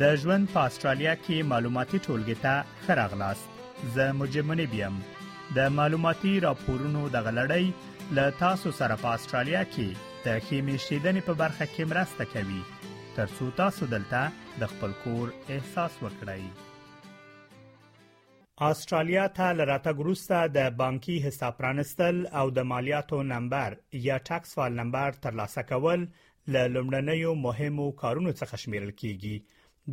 د ژوند په استرالیا کې معلوماتي ټولګې ته ښه راغلاست زه مجب منیب یم د معلوماتي راپورونو د غلړۍ له تاسو سره په استرالیا کې د ښې میشتېدنې په برخه کې مرسته کوي ترڅو تاسو دلته د خپل کور احساس وکړئ استرالیا ته لراتګ وروسته د بانکي حساب پرانستل او د مالیاتو نمبر یا ټاکس فایل نمبر ترلاسه کول له لومړنیو مهمو کارونو څخه شمیرل کیږي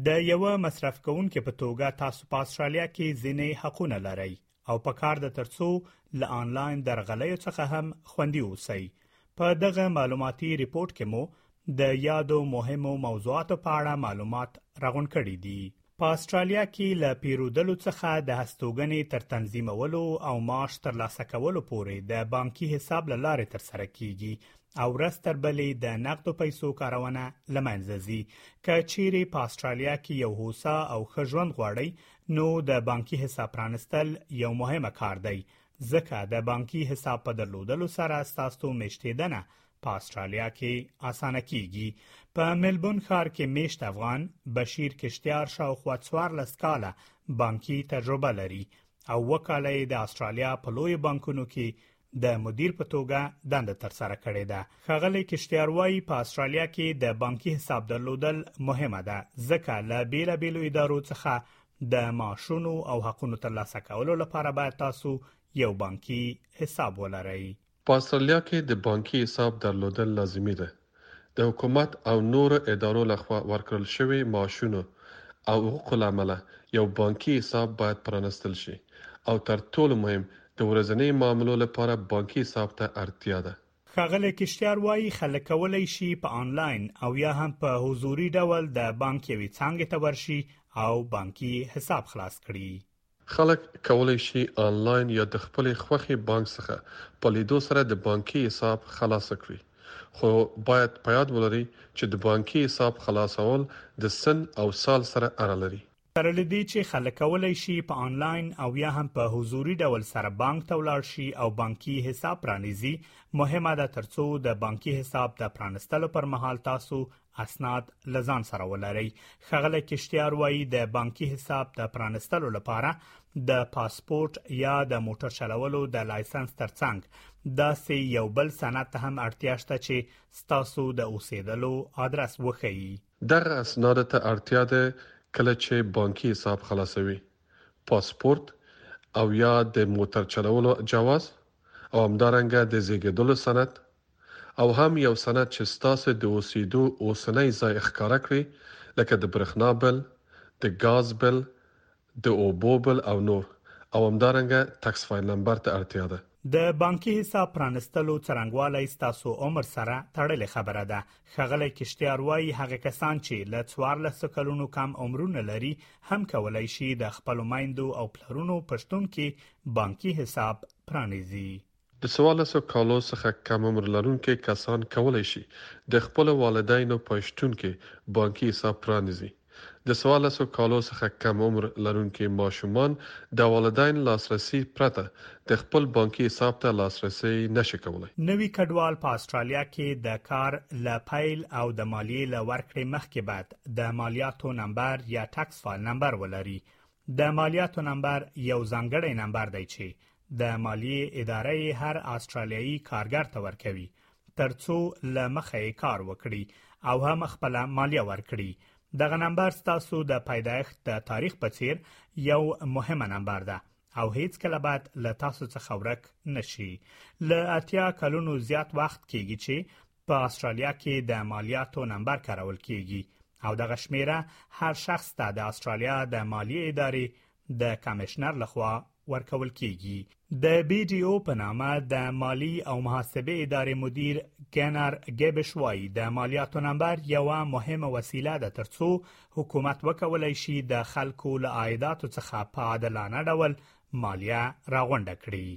د یو مصرف کوونکي په توګه تاسو په استرالیا کې ځینې حقونه لرئ او په کار د ترڅو له انلاین درغلیو څخه هم خوندي اوسئ په دغه معلوماتي ریپورت کې مو د یادو مهمو موضوعاتو په اړه معلومات راغونډ کړي دي په استرالیا کې له پیرودلو څخه د هستوګنې تر تنظیمولو او معاش ترلاسه کولو پورې د بانکي حساب له لارې ترسره کیږي او ورځ تر بلې د نقدو پیسو کارونه لمنځه ځي که چیرې په استرالیا کې یو هوسا او ښه ژوند غواړئ نو د بانکي حساب پرانستل یو مهمه کار دی ځکه د بانکي حساب په درلودلو سره ستاسو میشتېدنه په استرالیا کې اسانه کیږي په ملبون ښار کې میشت افغان بشیر کشتیار شاوخوا 14 کاله بانکي تجربه لري او وکاله یې د استرالیا په لوی بانکونو کې د مدیر په توګه دند تر سره کړې ده خغلی کشتیار وایي په استرالیا کې د بانکي حساب درلودل مهمه ده ځکه له بیلا بیلو ادارو څخه د معاشونو او حقوقو ترلاسه کولو لپاره باید تاسو یو بانکي حساب ولرئ په استرالیا کې د بانکي حساب درلودل لازمي ده. د حکومت او نورو ادارو له خوا ورکړل شوې معاشونو او حقوقو له امله یو بانکي حساب باید پرانستل شي او تر ټولو مهم د ورځنیو معاملو لپاره بانکي حساب ته اړتیا ده. ښاغلی کشتیار وايي، خلک کولی شي په انلاین او یا هم په حضوري ډول د بانک یوې څانګې ته ورشي او بانکي حساب خلاص کړي. خلک کولی شي انلاین یا دخپلې خوښې بانک څخه په لیدو سره د بانکي حساب خلاص کړي خو باید په یاد ولري چې دبانکي حساب خلاصول د سن او سال سره اره لري. سره له دې چې خلک کولی شي په انلاین او یا هم په حضوري ډول سره بانک ته ولاړ شي او بانکي حساب پرانیزي مهمه ده ترڅو د بانکي حساب د پرانستلو پر مهال تاسو اسناد لزان سره ولري خغله کشتیار وایي د بانکي حساب د پرانستلو لپاره د پاسپورت یا د موټر چلولو د لایسنس ترڅنګ داسې یو بل سند ته هم اړتیا شته چې ستاسو د اوسېدلو آدرس وښیي دغه اسناد ته اړتیا ده کله چې بانکي حساب خلاصوي پاسپورت او یا د موټر چلولو جواز او همدارنګه د زیږیدلو سند او هم یو سند چې ستاسې د اوسېدو اوسنی ځای ښکاره کړي لکه د برښنا بل، د ګاز بل، د اوبو بل او نور او همدارنګه تکس فایل نمبر ته اړتیا ده. د بانکي حساب پرانستلو څرنګوالی ستاسو عمر سره تړلې خبره ده. ښاغلی کشتیار وايي، هغه کسان چې له څوارلسو کلونو کم عمرونه لري هم کولای شي د خپلو میندو او پلرونو په شتون کې بانکي حساب پرانیزي. د څوارلسو کالو څخه کم عمر لرونکي کسان کولی شي د خپلو والدینو په شتون کې بانکي حساب پرانیزي. د څوارلسو کالو څخه کم عمر لرونکي ماشومان دوالدین لاسرسي پرته د خپل بانکي حساب ته لاسرسي نه شي کولی. نوي کډوال په اسټرالیا کې د کار له پیل او د مالیې له ورکړې مخکې باید د مالیاتو نمبر یا ټکس فایل نمبر ولري. د مالیاتو نمبر یو ځانګړی نمبر دی چې د مالیې اداره یې هر آسترالیایي کارګر ته ورکوي ترڅو له مخه یې کار وکړي او هم خپل مالیه ورکړي دغه نمبر ستاسو د پیدایښت د تاریخ په څیر یو مهمه نمبر ده او هیڅ کله بعد له تاسو څخه ورک نشي له اتیا کلونو زیات وخت کیږي چې په استرالیا کې د مالیاتو نمبر کارول کیږي او دغه شمیره هر شخص ته د استرالیا د مالیې ادارې د کمشنر لخوا ورکول کیږي د بي ډي او په نامه د مالی او محاسبه ادارې مدیر ګنر ګبش وایي د مالیاتو نمبر یو مهمه وسیله ده ترڅو حکومت وکولای شي د خلکو له عایداتو څخه په عادلانه ډول مالیه راغونډه کړي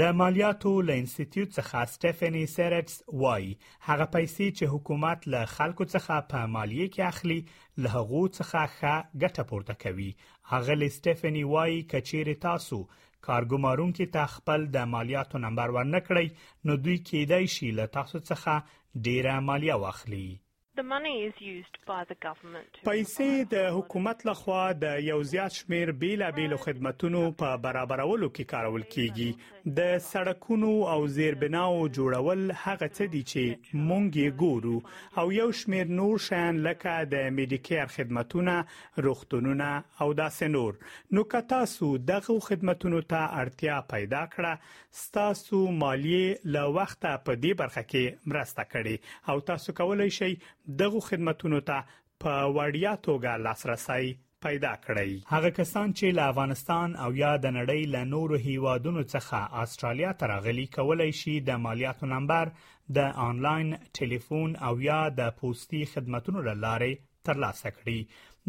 د مالیاتو له انستیتیوت څخه سټیفني سیرټس وايي، هغه پیسې چې حکومت له خلکو څخه په مالیې کې اخلي، له هغو څخه ښه ګټه پورته کوي. اغلې سټیفني وايي، که چیرې تاسو کارګومارونکي ته خپل د مالیاتو نمبر ورنکړئ، نو دوی کیدای شي له تاسو څخه ډیره مالیه واخلي. پیسې د حکومت له خوا د یو زیات شمیر بیلا بیلو خدمتونو په برابرولو کې کارول کیږي. د سړکونو او زیربناو جوړول هغه څه دي چې موږ یې ګورو او یو شمیر نور شیان لکه د میډیکیر خدمتونه، روغتونونه او داسې نور. نو که تاسو دغو خدمتونو ته اړتیا پیدا کړه ستاسو مالیه له وخته په دې برخه کې مرسته کړې او تاسو کولای شئ دغه خدماتو ته په وړیا توګه لاسرسي پیدا کړئ هغه کسان چې له افغانستان او یا د نړۍ له نورو هیوادونو څخه استرالیا ته راغلي کولای شي د مالیاتو نمبر د انلاین ټلیفون او یا د پوسټي خدماتو لارې ترلاسه کړئ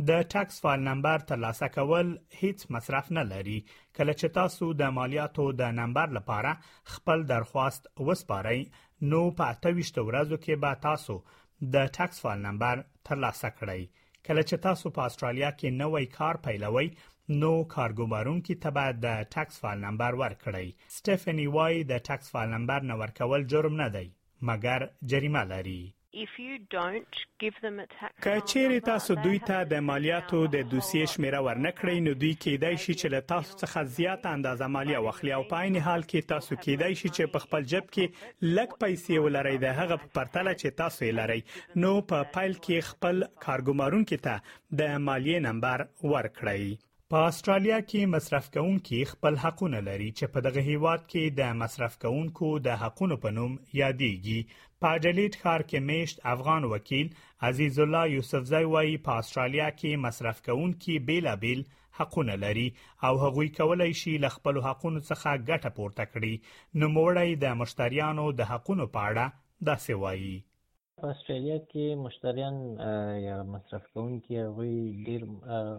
د ټکس فایل نمبر ترلاسه کول هیڅ مصرف نه لري کله چې تاسو د مالیاتو د نمبر لپاره خپل درخواست وسپارئ نو په 28 ورځو کې به تاسو د ټکس فایل نمبر ترلاسه کړئ کله چې تاسو په استرالیا کې نوې کار پیلوي نو کارګوبارونکو ته به د ټکس فایل نمبر ورکړئ سټيفني وای د ټکس فایل نمبر نه ورکول جرم نه دی مګر جریمه لري که چیرې تاسو دوی ته د مالیاتو د دوسیې شمیره ورنکړئ نو دوی کیدای شي چې له تاسو څخه زیاته اندازه مالیه واخلي او په عین حال کې تاسو کیدای شي چې په خپل جب کې لږ پیسې ولرئ د هغه په پرتله چې تاسو یې لرئ نو په پیل کې خپل کارګمارونکي ته د مالیې نمبر ورکړئ. په استرالیا کې مصرف کوونکي خپل حقونه لري چې په دغه هیواد کې د مصرف کوونکو د حقونو په نوم یادېږي په اډلیډ ښار کې میشت افغان وکیل عزیز الله یوسفزی وایي په استرالیا کې مصرف کوونکي بیلابیل حقونه لري او هغوی کولای شي له خپل حقونو څخه ګټه پورته کړي نو موړی د مشتریانو د حقونو په اړه دا سی وایي په استرالیا کې مشتریان یا مصرف کوونکي هغوی ډیر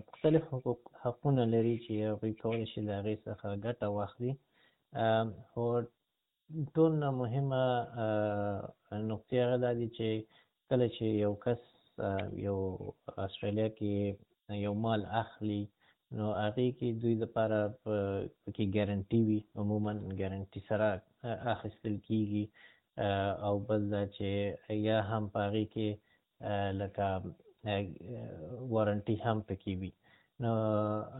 مختلف حقوق حقونه لري چې هغوی کولی شي د هغې څخه ګټه واخلي خو ټول نه مهمه نقطې هغه دا دي چې کله چې یو کس یو استرالیا کې یو مال اخلي نو هغه کې دوی د لپاره کې ګارانټي وي عموما ګارانټي سره اخیستل کیږي او بل دا چې یا هم په هغې کې لکه وارنټي هم پکې وي نو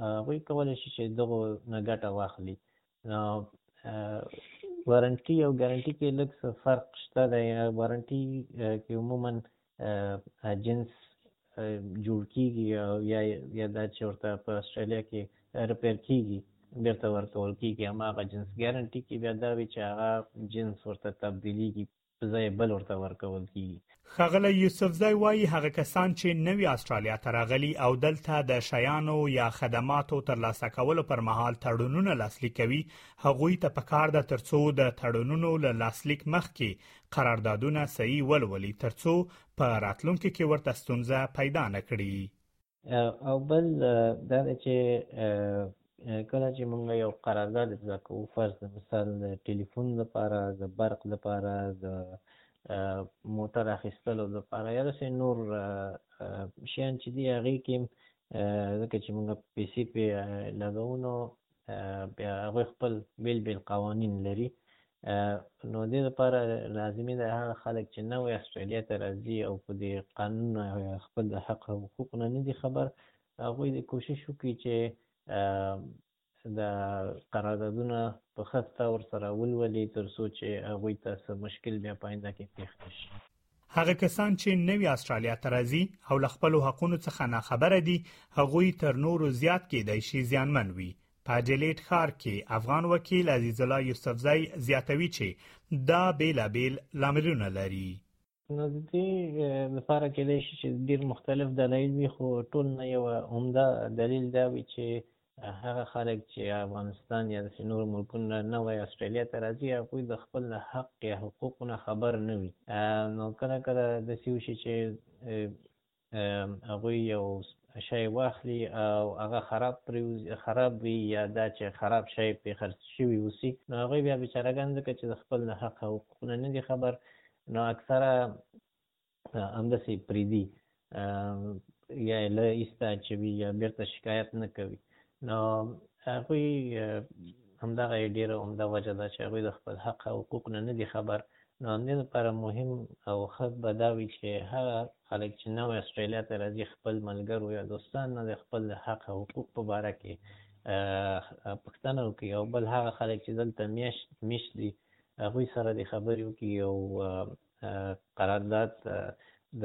هغوی کولی شي چې دغو نه ګټه واخلي نو وارنټي او ګارنټي کې لږ څه فرق شته دی وارنټي کې عموما جنس جوړ کیږي او یا یا دا چې ورته په استرالیا کې ریپیر کیږي بیرته ورکول کیږي هماغه جنس ګارنټي کې بیا دا وي چې هغه جنس ورته تبدیلیږي په ځای بل ورته ورکول کیږي ښاغلی یوسفزی وایي هغه کسان چې نوي استرالیا ته راغلي او دلته د شیانو یا خدماتو ترلاسه کولو پر مهال تړونونه لاسلیک کوي هغوی ته پکار ده ترڅو د تړونونو له لاسلیک مخکې قراردادونه صحیح ولولي ترڅو په راتلونکي کې ورته ستونزه پیدا نه کړي او بل دا دی چې کله چې موږ یو قرارداد اجرا کوو فرض د مثال د ټلیفون لپاره د برق لپاره د موټر اخیستلو لپاره یا داسې نور شیان چې دي هغې کې ځکه چې موږ پیسې پې لګوو نو بیا هغه خپل بیل بیل قوانین لري نو دې لپاره لازمي ده هغه خلک چې نوې استرالیا ته راځي او په دې قانون خپل د حق او حقوق نه نه دي خبر هغوی د کوشش وکړي چې د قراردادونه په خسته ور سره ولولي ترڅو چې هغوی ته څه مشکل بیا پاینده کې پیښ نشي هغه کسان چې نوی استرالیا ته راځي او له خپل حقوقو څخه ناخبره دي هغوی تر نورو زیات کېدای شي زیانمن وي په اډیلیډ ښار کې افغان وکیل عزیز الله یوسفزی زیاتوي چې دا بیلابیل لاملونه لري نو د دې لپاره کېدای شي چې ډېر مختلف دلایل وي خو ټول نه یو عمده دلیل دا وي چې هغه خلک چې افغانستان یا داسې نورو ملکونو نه نه وای اسټرالیا ته راځي هغوی د خپل حق یا حقوقو نه خبر نه وي نو کله کله داسې وشي چې هغوی یو شی واخلي او هغه خراب پریوزي خراب وي یا دا چې خراب شی پې خرڅ شوي اوسي نو هغوی بیا بیچارهګان ځکه چې د خپل نه حق حقوقونه نه دي خبر نو اکثره همداسې پریدي یا یې له ایسته اچوي یا بیرته شکایت نه کوي نو هغوی همدغه یې ډېره عمده وجه ده چې هغوی د خپل حق او حقوق نه نه دي خبر نو همدې لپاره مهم او ښه به دا وي چې هغه خلک چې نوی اسټرالیا ته راځي خپل ملګرو یا دوستان نه د خپل حق او حقوق په باره کې پوښتنه وکړي او بل هغه خلک چې دلته میاشت میشت دي هغوی سره د خبرې وکړي او قرارداد د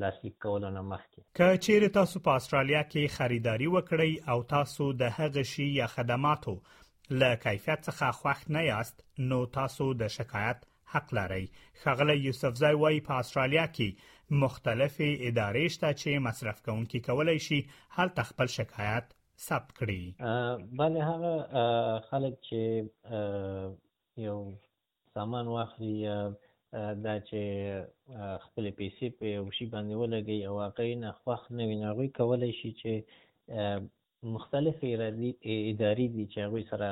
لاسلیک کولو نه مخکې که چیرې تاسو په استرالیا کې خریداري وکړئ او تاسو د هغه شي یا خدماتو له کیفیت څخه خوښ نه یاست نو تاسو د شکایت حق لرئ خغله یوسفزای وای په استرالیا کې مختلفې ادارې شته چې مصرف کوونکي کولای شي هل تخپل شکایت ثبت کړي بله هغه خلک چې یو سامان واخلي یا دا چې خپلې پیسې په یو شي باندې ولګوي او هغه یې نه خوښ نه وي، نو هغوی کولی شي چې مختلفې ارادي ادارې دي چې هغوی سره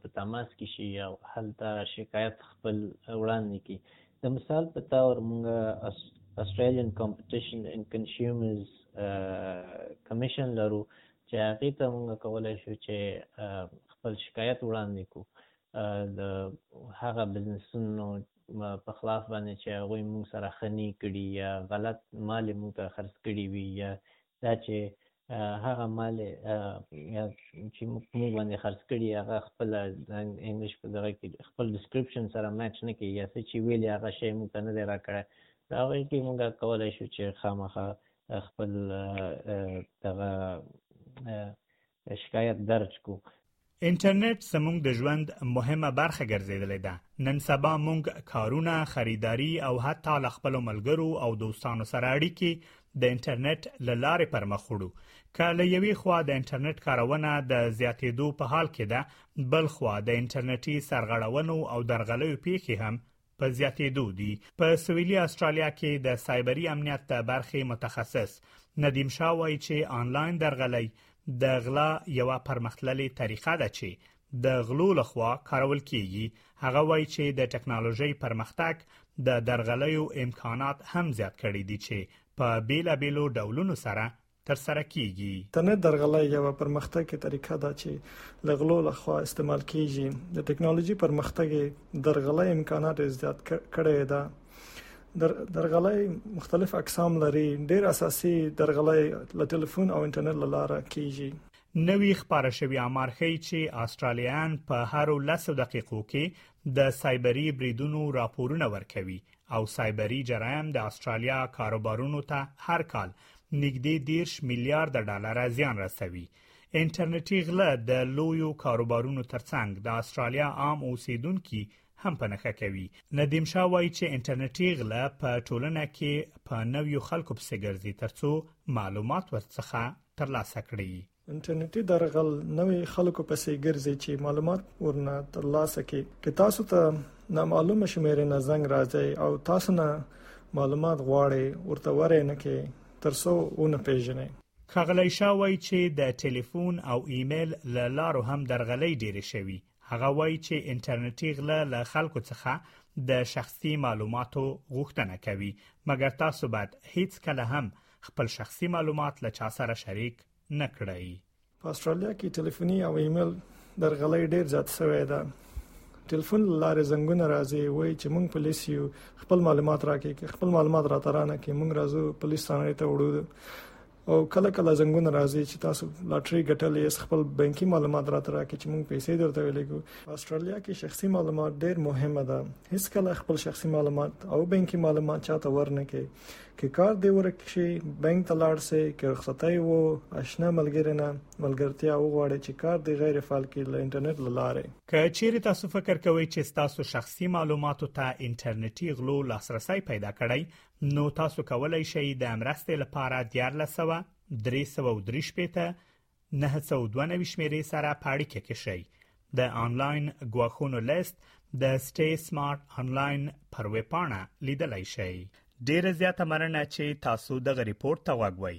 په تماس کې شي او هلته شکایت خپل وړاندې کړي د مثال په تور موږ استرالین کمپټیشن ان کنزیومرز کمیشن لرو چې هغې ته موږ کولی شو چې خپل شکایت وړاندې کړو د هغه بزنسونو په خلاف باندې چې هغوی موږ سره ښه نه کړي یا غلط مال موږ ته خرڅ کړي وي یا دا چې هغه مال چې موږ باندې خرڅ کړي هغه خپل انګلیش په دغه کې خپل ډیسکرپشن سره میچ نه کوي یا څه چې ویلي هغه شی موږ ته نه دی راکړی دا هغوی کې موږ کولی شو چې خامخا خپل دغه شکایت درج کوک. انټرنیټ زموږ د ژوند مهمه برخه ګرځېدلې ده. نن سبا موږ کارونه، خریداري او حتی له خپلو ملګرو او دوستانو سره اړیکې د انټرنیټ له لارې پر مخ وړو. که له یوې خوا د انټرنیټ کارونه د زیاتېدو په حال کې ده، بلخوا د انټرنیټي سرغړونو او درغلیو پېښې هم په زیاتېدو دي په سویلي استرالیا کې د سایبری امنیت د برخې متخصص ندیم شاه وایي چې انلاین درغلۍ د غلا یو پرمختللې طریقه ده چې د غلو لخوا کارول کیږي هغه وایي چې د ټکنالوژي پرمختګ د درغلیو امکانات هم زیات کړي دي چې په بیلابیلو ډولونو سره تر سره کیږي ته نه درغله یو پرمختګ طریقه دا چې لغلو لخوا استعمال کیږي د ټکنالوژي پرمختګ درغله امکانات زیات کړي دا در درغله مختلف اقسام لري ډیر اساسي درغله له ټلیفون او انټرنیټ لاره کیږي نوی خبره شوی امر خي چې استرالیان په هر لسو دقیقو کې د سایبری بریدونو راپورونه ورکوي او سایبری جرایم د استرالیا کاروبارونو ته هر کال نږدې 10 میلیارډ ډالر زیان رسوي انټرنیټي غله د لویو کاروبارونو ترڅنګ د استرالیا عام اوسیدونکو هم په نخښه کوي ندیم شاه وایي چې انټرنیټي غله په ټولنه کې په نویو خلکو پسې ګرځي ترڅو معلومات ورڅخه ترلاسه کړي انټرنیټي درغل نوې خلکو پسې ګرځي چې معلومات ورنه ترلاسه کړي که تاسو ته نامعلومه شمیرې نه زنګ راځي او تاسو نه معلومات غواړي ورته ورې نه کې ترسو ونه پیژنې خغلی شاه وایي چې د ټلیفون او ایمیل له لارو هم درغلۍ ډیرې شوي هغه وایي چې انټرنیټي غله له خلکو څخه د شخصي معلوماتو غوښتنه کوي مګر تاسو باید هیڅ کله هم خپل شخصي معلومات له چا سره شریک نه کړئ په استرالیا کې ټلیفوني او ایمیل درغلۍ ډیر زیات شوی دی ټلیفون لارې زنګونه راځي وایي چې مونږ پولیس یو خپل معلومات راکې خپل معلومات را ترانه کې مونږ راځو پولیس ثانې ته وړو او کله کله زنګونه راځي چې تاسو لاټري ګټلې اس خپل بانکي معلومات راته راکړي چې موږ پیسې درته ویلګو استرالیا کې شخصي معلومات ډېر مهمه ده هیڅ کله خپل شخصي معلومات او بانکي معلومات چاته ورنه کې کې کار دی ورک شي بانک ته لاړ سي کې رخصتای وو آشنا ملګری نه ملګرتیا وغواړي چې کار دی غیر فعال کې له انټرنیټ لاره که چیرې تاسو فکر کوئ چې تاسو شخصي معلوماتو ته انټرنیټي غلو لاسرسي پیدا کړئ نو تاسو کولای شئ د مرستې لپاره 1300 323 992 شمیرې سره په اړیکه کې شئ د انلاین غواخونو لیست د سټي سمارټ انلاین پر ویب پاڼه لیدلای شئ ډیره زیاته مننه چې تاسو دغه ریپورت ته وګورئ